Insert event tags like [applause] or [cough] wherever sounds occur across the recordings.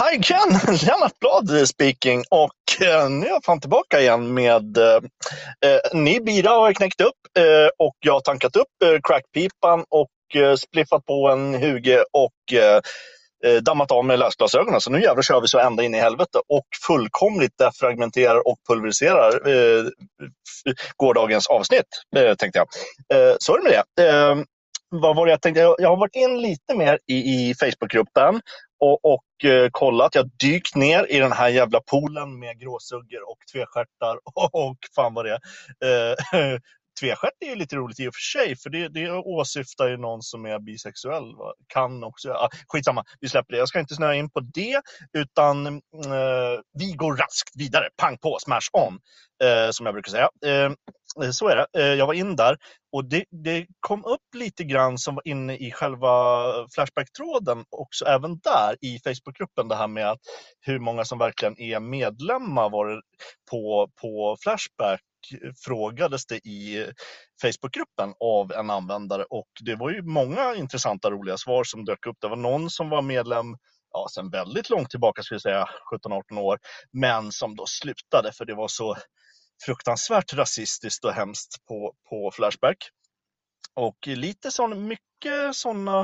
Hi Ken! [laughs] Lennart Blad speaking och eh, nu är jag fan tillbaka igen med eh, eh, ny bira har jag knäckt upp eh, och jag har tankat upp eh, crackpipan och eh, spliffat på en huge och eh, eh, dammat av med läsglasögonen. Så nu jävlar kör vi så ända in i helvete och fullkomligt defragmenterar och pulveriserar eh, gårdagens avsnitt, eh, tänkte jag. Eh, så är det med det. Eh, vad var det jag tänkte? Jag har varit in lite mer i, i Facebookgruppen och, och eh, kollat. Jag dykt ner i den här jävla poolen med gråsuggor och tvestjärtar och, [laughs] och fan vad det är. Eh, Tvestjärt är ju lite roligt i och för sig, för det, det åsyftar ju någon som är bisexuell. Va? Kan också, ah, skitsamma, vi släpper det. Jag ska inte snöa in på det, utan eh, vi går raskt vidare. Pang på, smash on, eh, som jag brukar säga. Eh, så är det. Eh, jag var in där och det, det, kom upp lite grann som var inne i själva Flashback-tråden också även där i Facebookgruppen det här med att hur många som verkligen är medlemmar var det på, på Flashback frågades det i Facebookgruppen av en användare och det var ju många intressanta roliga svar som dök upp. Det var någon som var medlem ja, sedan väldigt långt tillbaka, skulle jag säga 17-18 år, men som då slutade för det var så fruktansvärt rasistiskt och hemskt på, på Flashback. Och lite sån, mycket sådana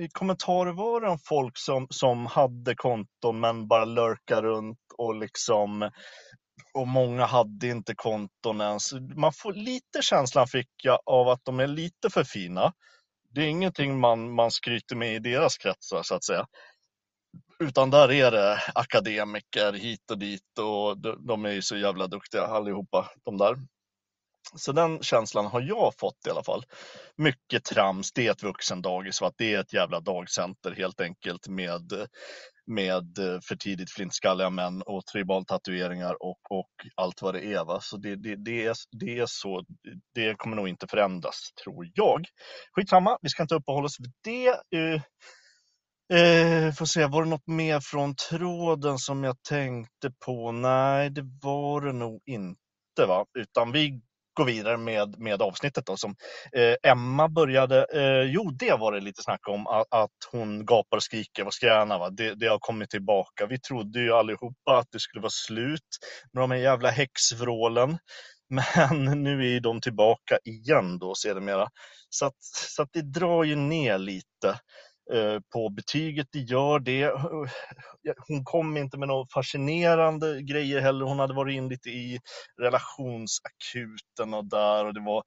eh, kommentarer var det om folk som, som hade konton men bara lurkar runt och liksom och många hade inte konton ens. Man får lite känslan fick jag av att de är lite för fina. Det är ingenting man, man skryter med i deras kretsar så att säga. Utan där är det akademiker hit och dit och de, de är ju så jävla duktiga allihopa de där. Så den känslan har jag fått i alla fall. Mycket trams, det är ett vuxendagis, att det är ett jävla dagcenter helt enkelt med, med eh, för tidigt flintskalliga män och tribaltatueringar och, och allt vad det är. Va? Så det, det, det, är, det är så, det kommer nog inte förändras, tror jag. Skitsamma, vi ska inte uppehålla oss vid det. Uh, uh, får se, var det något mer från tråden som jag tänkte på? Nej, det var det nog inte. va? Utan vi gå vidare med, med avsnittet då, som eh, Emma började. Eh, jo, det var det lite snack om att, att hon gapar och skriker och skränar. Va? Det, det har kommit tillbaka. Vi trodde ju allihopa att det skulle vara slut med de här jävla häxvrålen. [laughs] Men nu är de tillbaka igen då sedermera. Så att, så att det drar ju ner lite. Eh, på betyget, det gör det. Hon kom inte med några fascinerande grejer heller. Hon hade varit in lite i relationsakuten och där och det var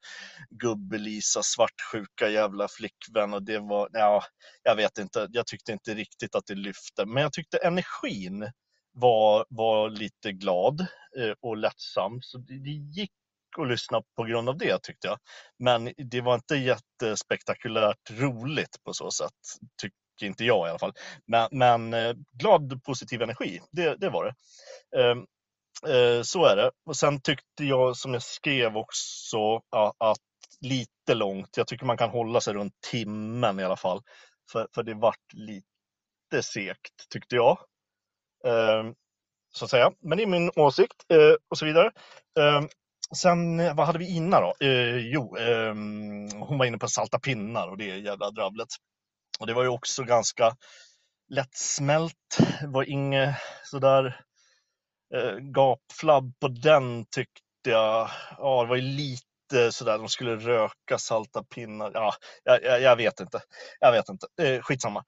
gubbe-Lisa svartsjuka jävla flickvän och det var, ja, jag vet inte, jag tyckte inte riktigt att det lyfte, men jag tyckte energin var, var lite glad eh, och lättsam. Så det gick att lyssna på grund av det tyckte jag. Men det var inte jättespektakulärt roligt på så sätt, tycker inte jag i alla fall. Men, men eh, glad positiv energi, det, det var det. Ehm, eh, så är det. Och sen tyckte jag, som jag skrev också, att lite långt, jag tycker man kan hålla sig runt timmen i alla fall. För, för det vart lite segt tyckte jag. Ehm, så att säga. Men det är min åsikt eh, och så vidare. Eh, Sen, eh, vad hade vi innan då? Eh, jo, eh, hon var inne på salta pinnar och det jävla drabblet. Och det var ju också ganska lättsmält. Det var inget sådär eh, gapflabb på den tyckte jag. Ja, det var ju lite sådär, de skulle röka salta pinnar. Ja, jag, jag, jag vet inte. Jag vet inte. Eh, skitsamma.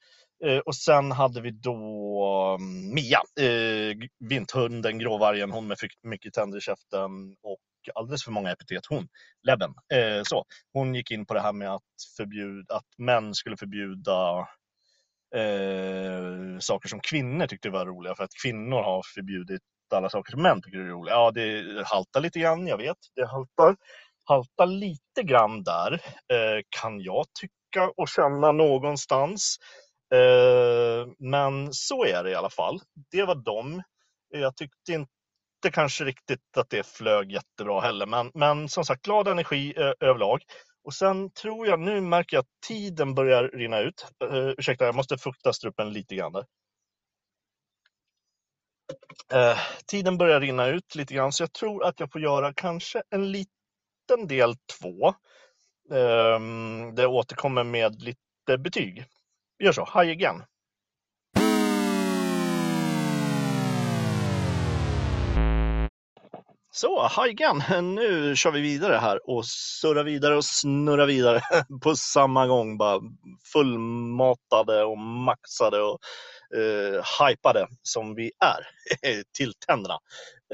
Eh, och sen hade vi då mm, Mia, eh, vinthunden, gråvargen, hon med mycket tänder i käften och alldeles för många epitet hon, Lebben. Eh, så. Hon gick in på det här med att, förbjuda, att män skulle förbjuda eh, saker som kvinnor tyckte var roliga för att kvinnor har förbjudit alla saker som män tycker är roliga. Ja, det haltar lite grann, jag vet. Det haltar, haltar lite grann där, eh, kan jag tycka och känna någonstans. Eh, men så är det i alla fall. Det var dem. Jag tyckte inte inte kanske riktigt att det flög jättebra heller, men, men som sagt glad energi eh, överlag. Och sen tror jag, nu märker jag att tiden börjar rinna ut. Uh, ursäkta, jag måste fukta strupen lite grann där. Uh, tiden börjar rinna ut lite grann, så jag tror att jag får göra kanske en liten del två. Uh, där jag återkommer med lite betyg. Vi gör så, hi again! Så, hajgan. Nu kör vi vidare här och surrar vidare och snurrar vidare [laughs] på samma gång. Bara fullmatade och maxade och eh, hypade som vi är [laughs] till tänderna.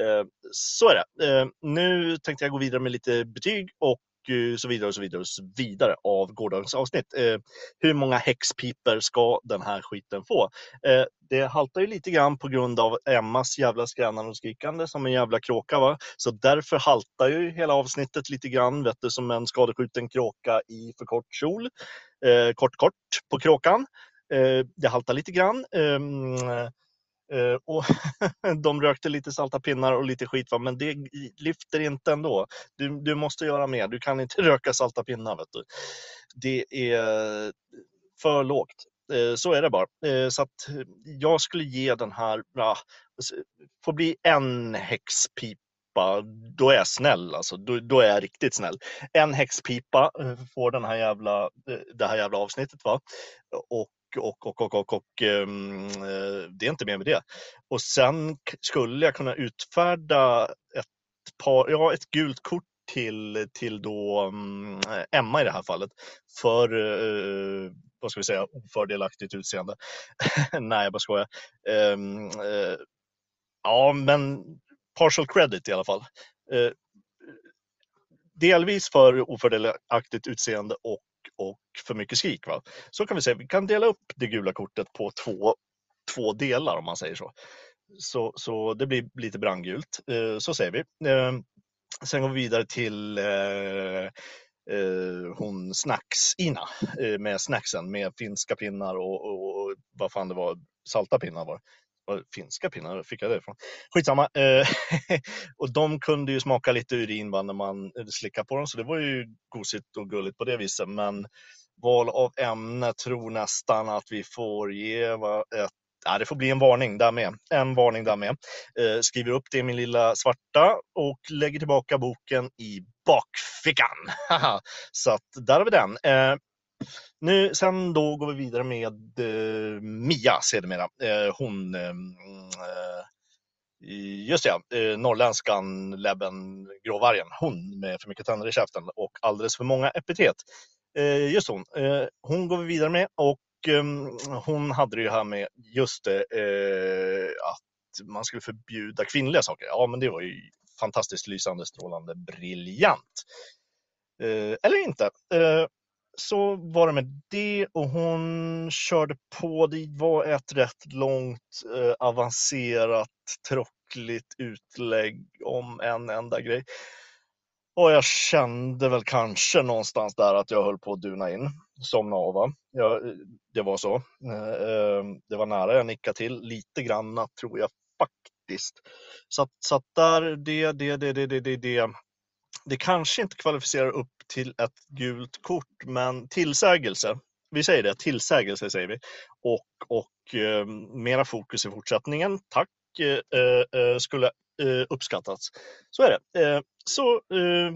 Eh, så är det. Eh, nu tänkte jag gå vidare med lite betyg och Eh, så vidare och så vidare och så vidare av gårdagens avsnitt. Eh, hur många häxpiper ska den här skiten få? Eh, det haltar ju lite grann på grund av Emmas jävla skränande och skrikande som en jävla kråka. Va? Så därför haltar ju hela avsnittet lite grann, vet du, som en skadeskjuten kråka i för kort kjol. Eh, kort, kort på kråkan. Eh, det haltar lite grann. Ehm, Eh, och [laughs] de rökte lite salta pinnar och lite skit, va? men det lyfter inte ändå. Du, du måste göra mer. Du kan inte [laughs] röka salta pinnar. Vet du. Det är för lågt. Uh, så är det bara. Uh, så att jag skulle ge den här, ja, får bli en häxpipa då är jag snäll alltså. Då, då, är jag riktigt snäll. En häxpipa får den här jävla, det här jävla avsnittet. va Och och, och, och, och, och um, det är inte mer med det. Och sen skulle jag kunna utfärda ett par, ja ett gult kort till, till då um, Emma i det här fallet för uh, vad ska vi säga, ofördelaktigt utseende. [laughs] Nej, jag bara skojar. Um, uh, ja, men partial credit i alla fall. Uh, delvis för ofördelaktigt utseende och och för mycket skrik. Va? Så kan vi säga, vi kan dela upp det gula kortet på två, två delar om man säger så. Så, så det blir lite brandgult, eh, så säger vi. Eh, sen går vi vidare till eh, eh hon Snacks-Ina eh, med snacksen med finska pinnar och, och, och vad fan det var, salta pinnar var finska pinnar fick jag det ifrån? Skitsamma. Eh, [laughs] och de kunde ju smaka lite urin när man eh, slickade på dem, så det var ju gosigt och gulligt på det viset. Men val av ämne tror nästan att vi får ge ett Ja, det får bli en varning där med. En varning där med. Eh, skriver upp det i min lilla svarta och lägger tillbaka boken i bakfickan. [laughs] så att där har vi den. Eh, nu, sen då går vi vidare med eh, Mia sedermera. Eh, hon, eh, eh just det, eh, norrländskan Lebben Gråvargen. Hon med för mycket tänder i käften och alldeles för många epitet. Eh, just hon. Eh, hon går vi vidare med och ehm, hon hade det ju här med just det eh, att man skulle förbjuda kvinnliga saker. Ja, men det var ju fantastiskt lysande, strålande, briljant. Eh, eller inte eh, så var det med det och hon körde på. Det var ett rätt långt eh, avancerat tråckligt utlägg om en enda grej. Och jag kände väl kanske någonstans där att jag höll på att duna in, somna av. Va? Ja, det var så. Eh, eh, det var nära jag nickade till lite granna tror jag faktiskt. Så så att där, det, det, det, det, det, det, det, det kanske inte kvalificerar upp till ett gult kort, men tillsägelse. Vi säger det, tillsägelse säger vi. Och, och eh, mera fokus i fortsättningen. Tack, eh, eh, skulle eh, uppskattats. Så är det. Eh, så eh,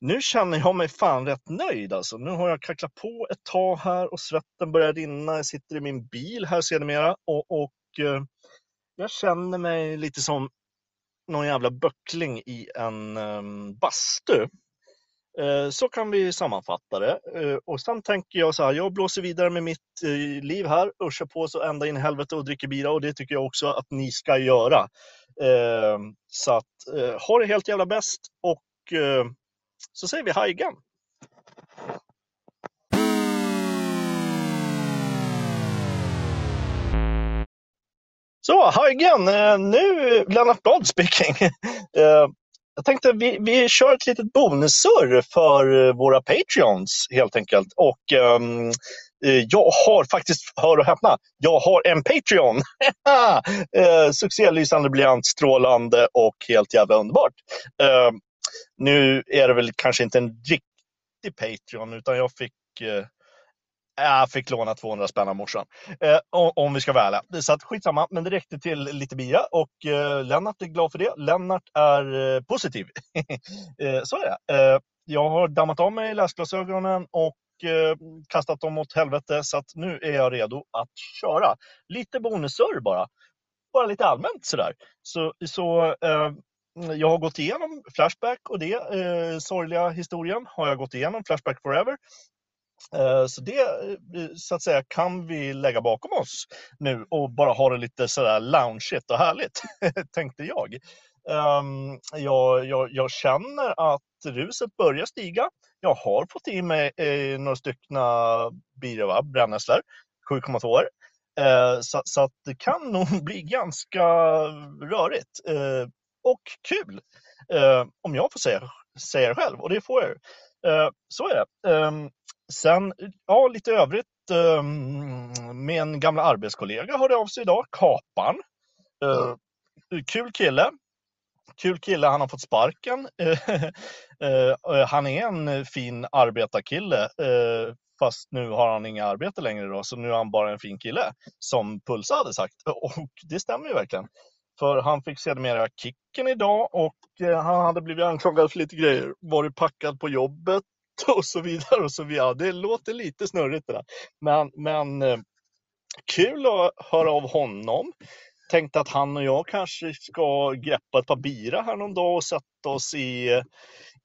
nu känner jag mig fan rätt nöjd alltså. Nu har jag kacklat på ett tag här och svetten börjar rinna. Jag sitter i min bil här sedermera och, och eh, jag känner mig lite som någon jävla böckling i en um, bastu. Eh, så kan vi sammanfatta det. Eh, och sen tänker jag så här, jag blåser vidare med mitt eh, liv här och kör på så ända in i helvete och dricker bira och det tycker jag också att ni ska göra. Ehm, så att eh, ha det helt jävla bäst och eh, så säger vi hej igen. Så, hi again! Eh, nu Lennart Blad speaking. [laughs] Eh, jag tänkte vi, vi kör ett litet bonussurr för eh, våra Patreons helt enkelt. Och um, jag har faktiskt, hör och häpna, jag har en Patreon. [laughs] Succélysande, briljant, strålande och helt jävla underbart. Uh, nu är det väl kanske inte en riktig Patreon utan jag fick uh, jag fick låna 200 spänn av morsan. Eh, om vi ska vara ärliga. Så att skitsamma, men det räckte till lite bira och eh, Lennart är glad för det. Lennart är eh, positiv. [laughs] eh, så är det. Eh, jag har dammat av mig läsglasögonen och eh, kastat dem åt helvete så att nu är jag redo att köra. Lite bonusör bara. Bara lite allmänt sådär. Så, så eh, jag har gått igenom Flashback och det, eh, sorgliga historien har jag gått igenom, Flashback Forever. Eh, så det eh, så att säga kan vi lägga bakom oss nu och bara ha det lite sådär loungeigt och härligt, [laughs] tänkte jag. Ehm, jag, jag. Jag känner att ruset börjar stiga. Jag har fått i mig eh, några stycken birra, brännässlor, 7,2 år. så, så, att det kan [laughs] nog bli ganska rörigt och kul. Om jag får säga, säga det själv, och det får jag. Så är det. Ehm, Sen, ja, lite övrigt. Ehm, en gamla arbetskollega hörde av sig idag, Kapan. Eh, kul kille, kul kille, han har fått sparken. [laughs] Eh, han är en fin arbetarkille, eh, fast nu har han inga arbete längre då, så nu är han bara en fin kille, som Pulsa hade sagt. [laughs] Och det stämmer ju verkligen. För han fick sedermera kicken idag och eh, han hade blivit anklagad för lite grejer, varit packad på jobbet [laughs] och så vidare och så vidare. Det låter lite snurrigt det där. Men, men eh, kul att höra av honom tänkte att han och jag kanske ska greppa ett par bira här någon dag och sätta oss i,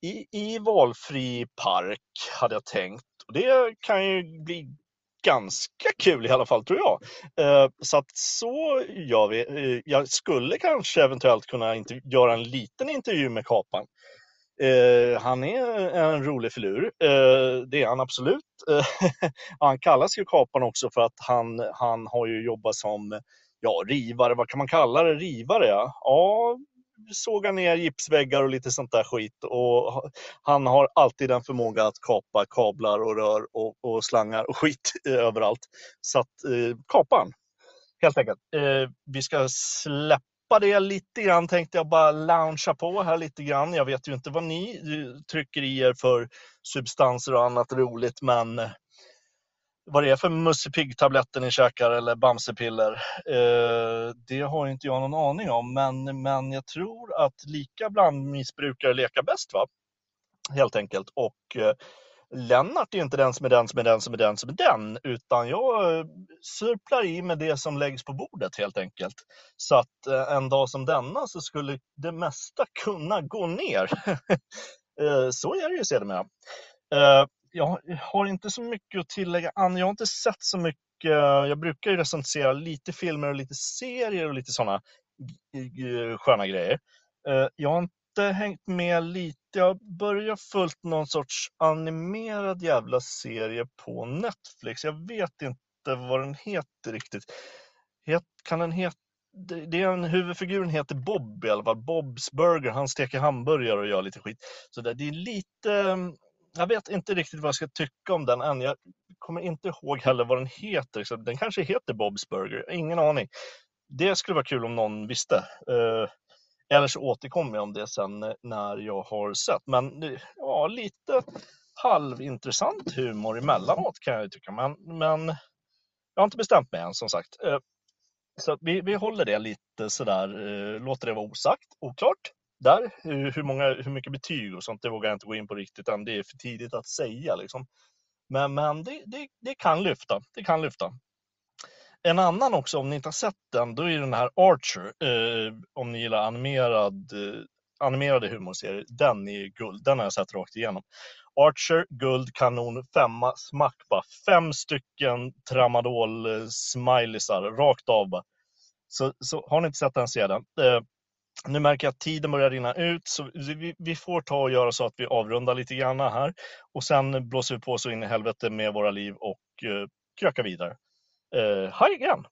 i, i valfri park, hade jag tänkt. Och det kan ju bli ganska kul i alla fall, tror jag. Eh, så att så gör vi. Eh, jag skulle kanske eventuellt kunna göra en liten intervju med Kapan. Eh, han är en rolig filur, eh, det är han absolut. Eh, [laughs] han kallas ju Kapan också för att han, han har ju jobbat som ja, rivare, vad kan man kalla det? Rivare ja. Ja, såga ner gipsväggar och lite sånt där skit. Och han har alltid en förmåga att kapa kablar och rör och, och slangar och skit eh, överallt. Så att eh, kapa han, helt enkelt. Eh, vi ska släppa det lite grann tänkte jag bara loungea på här lite grann. Jag vet ju inte vad ni eh, trycker i er för substanser och annat roligt men eh, vad det är för Musse Pigg-tabletter ni käkar eller Bamsepiller, eh, det har inte jag någon aning om. Men, men jag tror att lika blandmissbrukare leka bäst, va? helt enkelt. Och eh, Lennart är inte den som är den som är den som är den som är den, utan jag sörplar surplar i med det som läggs på bordet helt enkelt. Så att eh, en dag som denna så skulle det mesta kunna gå ner. [laughs] Eh, så är det ju sedermera jag har inte så mycket att tillägga. Jag har inte sett så mycket. Jag brukar ju recensera lite filmer och lite serier och lite sådana sköna grejer. Jag har inte hängt med lite. Jag börjar följt någon sorts animerad jävla serie på Netflix. Jag vet inte vad den heter riktigt. Kan den heta det är en huvudfiguren heter Bob i alla fall. Bobs Burger. Han steker hamburgare och gör lite skit. Så det är lite mm, jag vet inte riktigt vad jag ska tycka om den än. Jag kommer inte ihåg heller vad den heter. Så den kanske heter Bob's Burger, ingen aning. Det skulle vara kul om någon visste. Eh, eller så återkommer jag om det sen eh, när jag har sett. Men ja, lite halvintressant humor emellanåt kan jag tycka. Men, men jag har inte bestämt mig än som sagt. Eh, så vi, vi håller det lite sådär, eh, låter det vara osagt, oklart där. Hur, många, hur mycket betyg och sånt, det vågar jag inte gå in på riktigt än. Det är för tidigt att säga. Liksom. Men, men det, det, det, kan lyfta. Det kan lyfta. En annan också, om ni inte har sett den, då är den här Archer. Eh, om ni gillar animerad, eh, animerade humorserier. Den är guld. Den har jag sett rakt igenom. Archer, guld, kanon, femma, smack bara. Fem stycken tramadol-smileysar eh, rakt av bara. Så, så har ni inte sett den, se den. Eh, nu märker jag att tiden börjar rinna ut, så vi, vi, får ta och göra så att vi avrundar lite grann här. Och sen blåser vi på så in i helvete med våra liv och eh, krökar vidare. Eh, uh, hej igen!